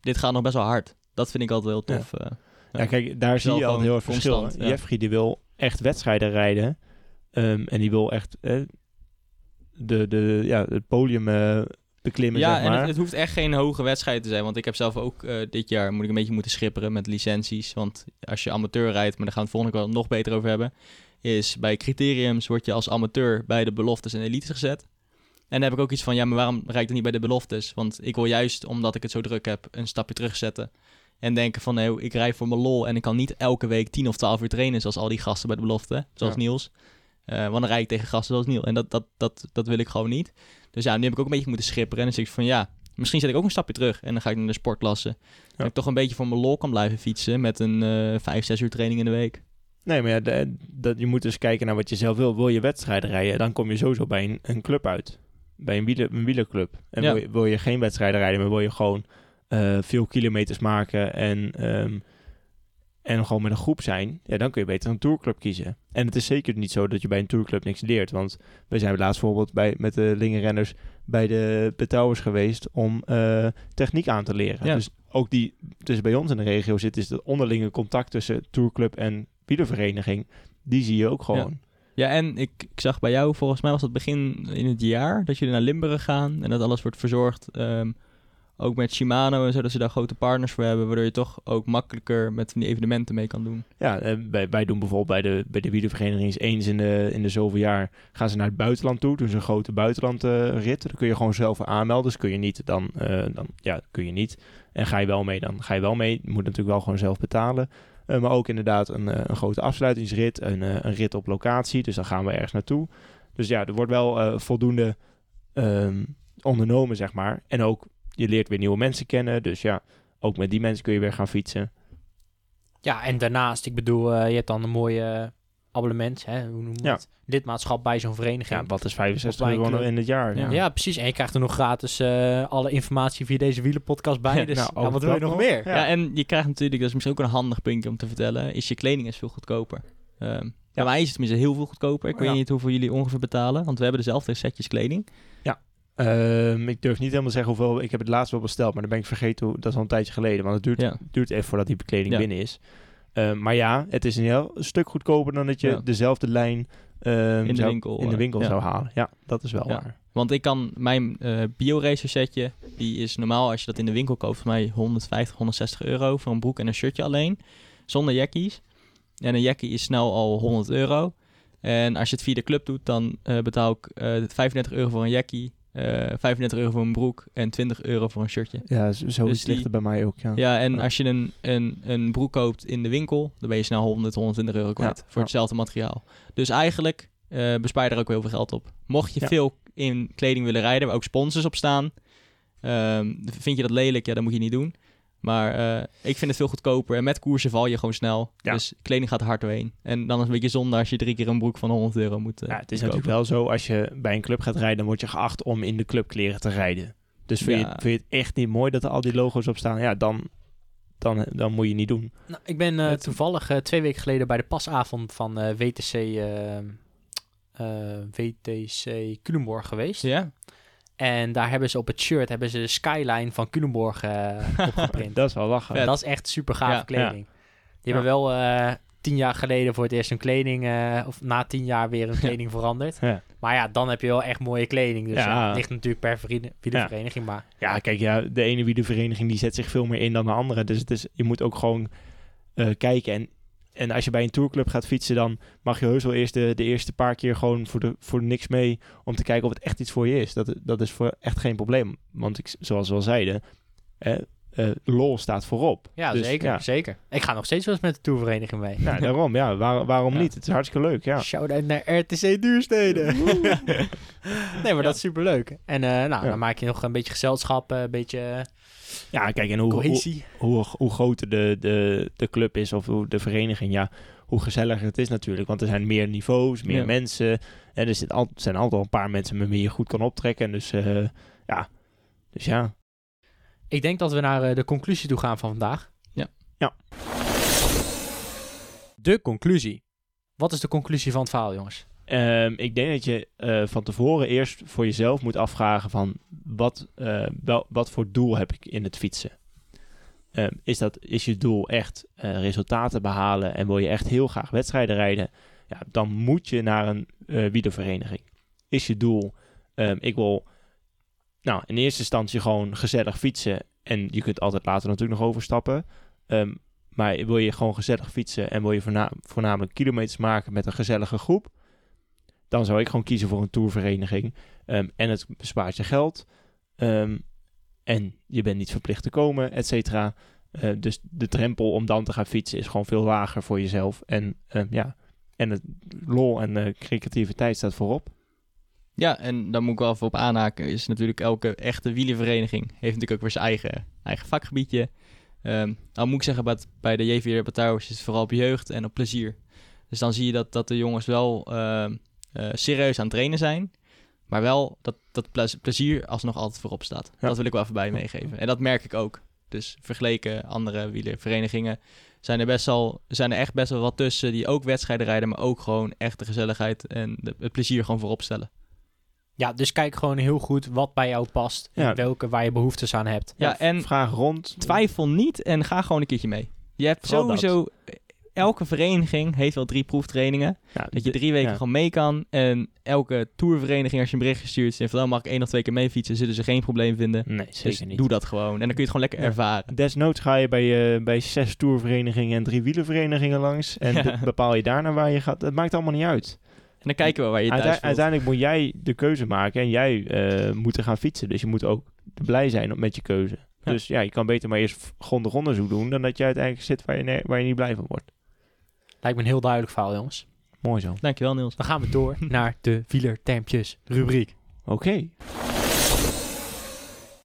dit gaat nog best wel hard. Dat vind ik altijd heel tof. eh. Ja, kijk, daar zie je al heel erg verschil. constant. Jeffrey die wil echt wedstrijden rijden. ehm, en die wil echt eh, de, de, ja, het podium eh, beklimmen, Ja, zeg en maar. het, het hoeft echt geen hoge wedstrijd te zijn. Want ik heb zelf ook eh, dit jaar moet ik een beetje moeten schipperen met licenties. Want als je amateur rijdt, maar daar gaan we het volgende keer wel nog beter over hebben. Is bij criteriums word je als amateur bij de beloftes en elites gezet. En dan heb ik ook iets van, ja, maar waarom rijd ik dan niet bij de beloftes? Want ik wil juist, omdat ik het zo druk heb, een stapje terugzetten. En denken van, nee, ik rij voor mijn lol en ik kan niet elke week 10 of 12 uur trainen zoals al die gasten bij de belofte. Zoals Ja. Niels. Eh, want dan rijd ik tegen gasten zoals Niels. En dat, dat, dat, dat wil ik gewoon niet. Dus ja, nu heb ik ook een beetje moeten schipperen. En dan zeg ik van, ja, misschien zet ik ook een stapje terug. En dan ga ik naar de sportklasse. Dat ik toch een beetje voor mijn lol kan blijven fietsen met een eh 5, 6 uur training in de week. Nee, maar ja, de- dat, je moet dus kijken naar wat je zelf wil. Wil je wedstrijden rijden, dan kom je sowieso bij een, een club uit. Bij een, wieler, een wielerclub. En Ja. wil, je, wil je geen wedstrijden rijden, maar wil je gewoon eh, veel kilometers maken en, ehm, en gewoon met een groep zijn, ja, dan kun je beter een tourclub kiezen. En het is zeker niet zo dat je bij een tourclub niks leert. Want we zijn laatst bijvoorbeeld bij, met de Lingenrenners bij de betouwers geweest om eh, techniek aan te leren. Ja. Dus ook die, dus bij ons in de regio zit, is het onderlinge contact tussen tourclub en wielervereniging, die zie je ook gewoon. Ja, en ik, ik zag bij jou, volgens mij was dat begin in het jaar, dat jullie naar Limburg gaan en dat alles wordt verzorgd. ehm, ook met Shimano en zo, dat ze daar grote partners voor hebben, waardoor je toch ook makkelijker met die evenementen mee kan doen. Ja, eh, wij, doen bijvoorbeeld bij de, bij de wielervereniging eens in de, in de zoveel jaar gaan ze naar het buitenland toe. Dus een grote buitenlandrit. Dan kun je gewoon zelf aanmelden. Dus kun je niet, dan, eh, dan ja, kun je niet. En ga je wel mee, dan ga je wel mee. Je moet natuurlijk wel gewoon zelf betalen. Eh, maar ook inderdaad een, een grote afsluitingsrit, een, een rit op locatie. Dus dan gaan we ergens naartoe. Dus ja, er wordt wel voldoende ehm, ondernomen, zeg maar. En ook, je leert weer nieuwe mensen kennen. Dus ja, ook met die mensen kun je weer gaan fietsen. Ja, en daarnaast, ik bedoel, eh, je hebt dan een mooie abonnement, hè, hoe noem je Ja. het? Lidmaatschap bij zo'n vereniging. Ja, wat is 65 Of bij een euro in het jaar? Ja. Ja. precies. En je krijgt er nog gratis eh, alle informatie via deze wielenpodcast bij. Ja, dus nou, ja, wat wil je nog nog. meer? Ja. Ja. en je krijgt natuurlijk, dat is misschien ook een handig puntje om te vertellen, is je kleding is veel goedkoper. Ehm Bij mij is het tenminste heel veel goedkoper. Ik weet Ja. niet hoeveel jullie ongeveer betalen, want we hebben dezelfde setjes kleding. Ehm, ik durf niet helemaal te zeggen hoeveel. Ik heb het laatst wel besteld, maar dan ben ik vergeten. Hoe, dat is al een tijdje geleden. Want het duurt, Ja. duurt even voordat die bekleding Ja. binnen is. Ehm, maar ja, het is een heel stuk goedkoper dan dat je Ja. dezelfde lijn ehm, In de zou- winkel, in de eh, winkel zou halen. Ja, dat is wel waar. Want ik kan mijn eh BioRacer setje, die is normaal als je dat in de winkel koopt, voor mij 150, 160 euro voor een broek en een shirtje alleen, zonder jackies. En een jackie is snel al 100 euro. En als je het via de club doet, dan eh, betaal ik eh 35 euro voor een jackie, 35 euro voor een broek en 20 euro voor een shirtje. Ja, zo, Dus is het ligt die- er bij mij ook. Ja. Ja, en als je een, een, een broek koopt in de winkel, dan ben je snel 100, 120 euro kwijt Ja, voor hetzelfde materiaal. Dus eigenlijk eh bespaar je er ook wel heel veel geld op. Mocht je Ja. veel in kleding willen rijden, waar ook sponsors op staan, ehm, vind je dat lelijk, ja, dat moet je niet doen. Maar eh, ik vind het veel goedkoper. En met koersen val je gewoon snel. Ja. Dus kleding gaat er hard doorheen. En dan is het een beetje zonde als je drie keer een broek van 100 euro moet eh, Ja, het is kopen. natuurlijk wel zo, als je bij een club gaat rijden, dan word je geacht om in de clubkleren te rijden. Dus vind, Ja. je, vind je het echt niet mooi dat er al die logo's op staan? Ja, dan, dan, dan moet je niet doen. Nou, ik ben eh, toevallig eh, twee weken geleden bij de pasavond van eh, WTC, WTC Culemborg geweest. Ja? En daar hebben ze op het shirt hebben ze de skyline van Culemborg eh opgeprint. Dat is wel lachen. dat is echt super Ja, kleding. Die hebben wel eh, tien jaar geleden voor het eerst een kleding, eh, of na tien jaar weer een kleding veranderd. Ja. Maar ja, dan heb je wel echt mooie kleding. Dus Ja. ja, het ligt natuurlijk per vrienden- wielervereniging. Maar Ja, kijk, ja, de ene wielervereniging die zet zich veel meer in dan de andere. Dus het is, je moet ook gewoon eh, kijken. En, en als je bij een tourclub gaat fietsen, dan mag je heus wel eerst de, de eerste paar keer gewoon voor, de, voor niks mee. Om te kijken of het echt iets voor je is. Dat, dat is voor echt geen probleem. Want ik, zoals we al zeiden, eh, eh, lol staat voorop. ja, Dus, zeker, Ja, zeker. Ik ga nog steeds wel eens met de tourvereniging mee. ja, daarom. Ja, waar- waarom Ja. niet? Het is hartstikke leuk, ja. Shout-out naar RTC Duursteden. nee, maar dat is superleuk. En eh, nou, dan maak je nog een beetje gezelschap, eh, een beetje Ja, kijk, en hoe, hoe, cohesie. hoe, hoe groter de, de, de club is of hoe de vereniging, ja, hoe gezelliger het is natuurlijk. Want er zijn meer niveaus, meer Ja. mensen. En er zit al, zijn altijd al een paar mensen met wie je goed kan optrekken. Dus eh, ja, dus ja. Ik denk dat we naar eh, de conclusie toe gaan van vandaag. Ja. Ja. De conclusie. Wat is de conclusie van het verhaal, jongens? Ehm, ik denk dat je eh, van tevoren eerst voor jezelf moet afvragen van wat, eh, wel, wat voor doel heb ik in het fietsen? Ehm, is, dat, is je doel echt eh, resultaten behalen en wil je echt heel graag wedstrijden rijden? Ja, dan moet je naar een wielervereniging. Is je doel, ehm, ik wil nou, in eerste instantie gewoon gezellig fietsen en je kunt altijd later natuurlijk nog overstappen. Maar wil je gewoon gezellig fietsen en wil je voorna- voornamelijk kilometers maken met een gezellige groep? Dan zou ik gewoon kiezen voor een tourvereniging. Ehm, en het bespaart je geld. Ehm, en je bent niet verplicht te komen, et cetera. Eh, dus de drempel om dan te gaan fietsen is gewoon veel lager voor jezelf. En ehm, ja, en het lol en eh, creativiteit staat voorop. Ja, en daar moet ik wel even op aanhaken. Is natuurlijk elke echte wielervereniging heeft natuurlijk ook weer zijn eigen, eigen vakgebiedje. Ehm dan moet ik zeggen, bij, de JVR Batouwers is het vooral op jeugd en op plezier. Dus dan zie je dat, dat de jongens wel eh, serieus aan het trainen zijn. Maar wel dat, dat ple- plezier alsnog altijd voorop staat. Ja. Dat wil ik wel even bij meegeven. En dat merk ik ook. Dus vergeleken andere wielerverenigingen zijn er best wel, zijn er echt best wel wat tussen die ook wedstrijden rijden, maar ook gewoon echt de gezelligheid en de, het plezier gewoon voorop stellen. Ja, dus kijk gewoon heel goed wat bij jou past. Ja. En welke waar je behoeftes aan hebt. Ja, en Vraag rond. twijfel niet en ga gewoon een keertje mee. Je hebt Vooral dat. Elke vereniging heeft wel drie proeftrainingen. Ja, Dat je drie weken ja. gewoon mee kan. En elke tourvereniging, als je een bericht stuurt... en van, dan mag ik één of twee keer mee fietsen... zullen ze geen probleem vinden. Nee, zeker Dus niet. doe dat gewoon. En dan kun je het gewoon lekker Ja. ervaren. Desnoods ga je bij, eh, bij zes tourverenigingen en drie wielerverenigingen langs. En bepaal je daarna waar je gaat. Het maakt allemaal niet uit. En dan kijken we waar je thuis Uite- uiteindelijk moet jij de keuze maken en jij eh, moet er gaan fietsen. Dus je moet ook blij zijn met je keuze. Ja. Dus ja, je kan beter maar eerst grondig onderzoek doen dan dat je uiteindelijk zit waar je, waar je niet blij van wordt. Lijkt me een heel duidelijk verhaal, jongens. Mooi zo. Dankjewel Niels. Dan gaan we door naar de wielertermpjes rubriek. Oké.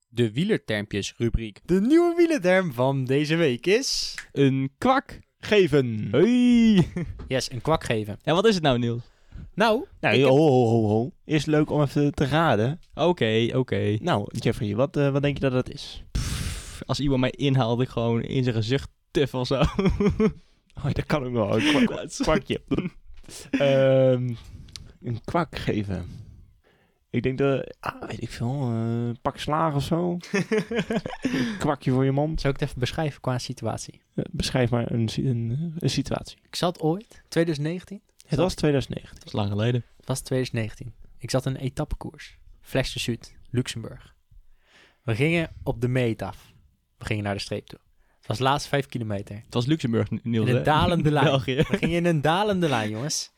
De wielertermpjes rubriek. De nieuwe wielerterm van deze week is... Een kwak. Geven. Hoi. Yes, een kwak geven. En wat is het nou Niels? Nou, Nou, ik ho, heb- ho, ho, ho. Eerst leuk om even te raden. Oké, oké. Nou, Jeffrey, wat, eh, wat denk je dat dat is? Als iemand mij inhaalde, ik gewoon in zijn gezicht tuff of zo. Oh, dat kan ook wel. Een kwak, kwakje. Ehm, een kwak geven. Ik denk dat, ah, weet ik veel, eh, pak slaag of zo. Een kwakje voor je mond. zal ik het even beschrijven qua situatie? Eh, beschrijf maar een, een, een situatie. Ik zat ooit, 2019? Het was 2009. Dat is lang geleden. Het was 2019. Ik zat in een etappekoers. Flash de Zuid, Luxemburg. We gingen op de meet af. We gingen naar de streep toe. Was de laatste vijf kilometer. Het was Luxemburg, Niels. In een hè? dalende lijn. België. We gingen in een dalende lijn, jongens.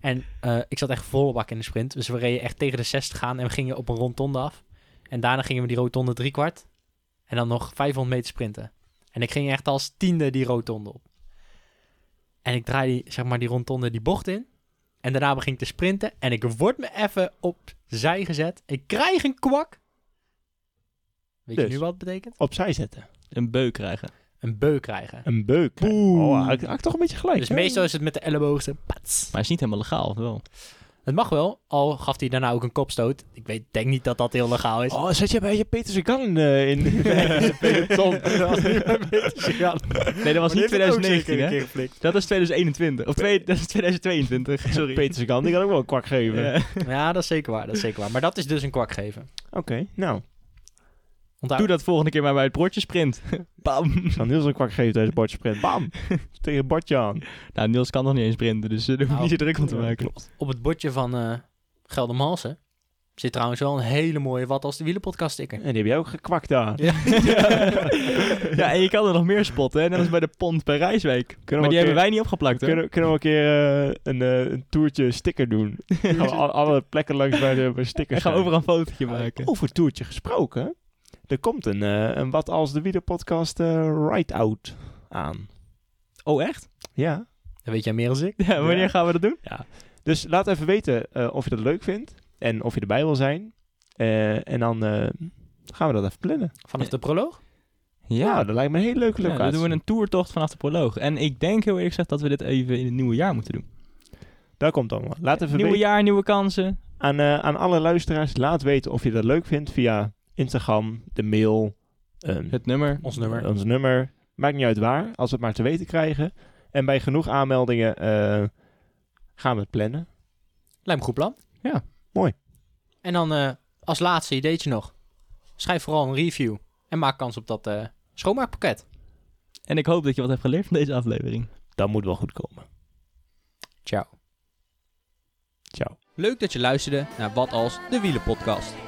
En eh, ik zat echt volle bak in de sprint. Dus we reden echt tegen de 60 aan en we gingen op een rondonde af. En daarna gingen we die rotonde drie kwart. En dan nog 500 meter sprinten. En ik ging echt als tiende die rotonde op. En ik draai die, zeg maar, die rondonde die bocht in. En daarna begin ik te sprinten. En ik word me even opzij gezet. Ik krijg een kwak. Weet je Dus. nu wat het betekent? Opzij zetten. Een beuk krijgen. Een beuk krijgen. Een beuk. Oh, ik, had ik toch een beetje gelijk. Dus hè? meestal is het met de elleboog zo, pats. Maar het is niet helemaal legaal, wel? Het mag wel, al gaf hij daarna ook een kopstoot. Ik weet, denk niet dat dat heel legaal is. Oh, zat je bij je Peter Sagan eh, in de peloton? Nee, dat was niet Maar die heeft het ook zeker 2019, een hè? Dat is 2021. Of twee, dat is 2022, sorry. Peter Sagan, die kan ook wel een kwak geven. Ja. Ja, dat is zeker waar, dat is zeker waar. Maar dat is dus een kwak geven. Oké, nou. Onthoud. Doe dat volgende keer maar bij het bordje sprint. Bam. Ik zal Niels een kwak geven tijdens het bordje Bam! Tegen het bordje aan. Nou, Niels kan nog niet eens sprinten, dus uh, daar hoef je Nou, niet zo druk om te maken. Klopt. Op het bordje van eh Geldermalsen zit trouwens wel een hele mooie Wat als de Wielenpodcast sticker. En die heb jij ook gekwakt daar. Ja. ja, en je kan er nog meer spotten, hè? net als bij de pont bij Rijswijk. Kunnen Maar die hebben wij niet opgeplakt, hoor. Kunnen, kunnen we een keer eh, een, eh, een toertje sticker doen? Gaan we al- alle plekken langs bij de bij stickers En gaan we overal een fotootje maken. Over toertje gesproken. Er komt een, eh, een Wat als de wielerpodcast eh Ride-Out aan. Oh, echt? Ja. Dat weet jij meer dan ik. Ja, wanneer Ja. gaan we dat doen? Dus laat even weten eh, of je dat leuk vindt. En of je erbij wil zijn. Eh, en dan eh, gaan we dat even plannen. Vanaf de proloog? Ja, dat lijkt me een hele leuke Ja, locatie. dan doen we een toertocht vanaf de proloog. En ik denk heel eerlijk gezegd dat we dit even in het nieuwe jaar moeten doen. Daar komt allemaal. Laat even Nieuwe weten jaar, nieuwe kansen. aan, eh, aan alle luisteraars. Laat weten of je dat leuk vindt via Instagram, de mail, ehm, Het nummer. Ons nummer. ons nummer. Maakt niet uit waar, als we het maar te weten krijgen. En bij genoeg aanmeldingen eh, gaan we het plannen. Lijkt me een goed plan. Ja. Mooi. En dan eh, als laatste ideetje nog. Schrijf vooral een review. En maak kans op dat eh, schoonmaakpakket. En ik hoop dat je wat hebt geleerd van deze aflevering. Dat moet wel goed komen. Ciao. Ciao. Leuk dat je luisterde naar Wat Als de Wielenpodcast.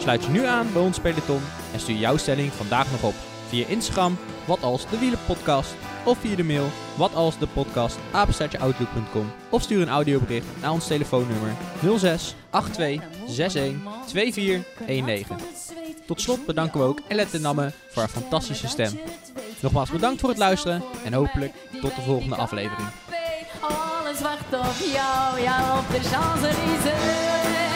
Sluit je nu aan bij ons peloton en stuur jouw stelling vandaag nog op. Via Instagram, wat als de wielenpodcast. Of via de mail, wat als de podcast. Of stuur een audiobericht naar ons telefoonnummer 06 82 61 2419. Tot slot bedanken we ook Elette Namme voor haar fantastische stem. Nogmaals bedankt voor het luisteren en hopelijk tot de volgende aflevering. Alles jou, op de.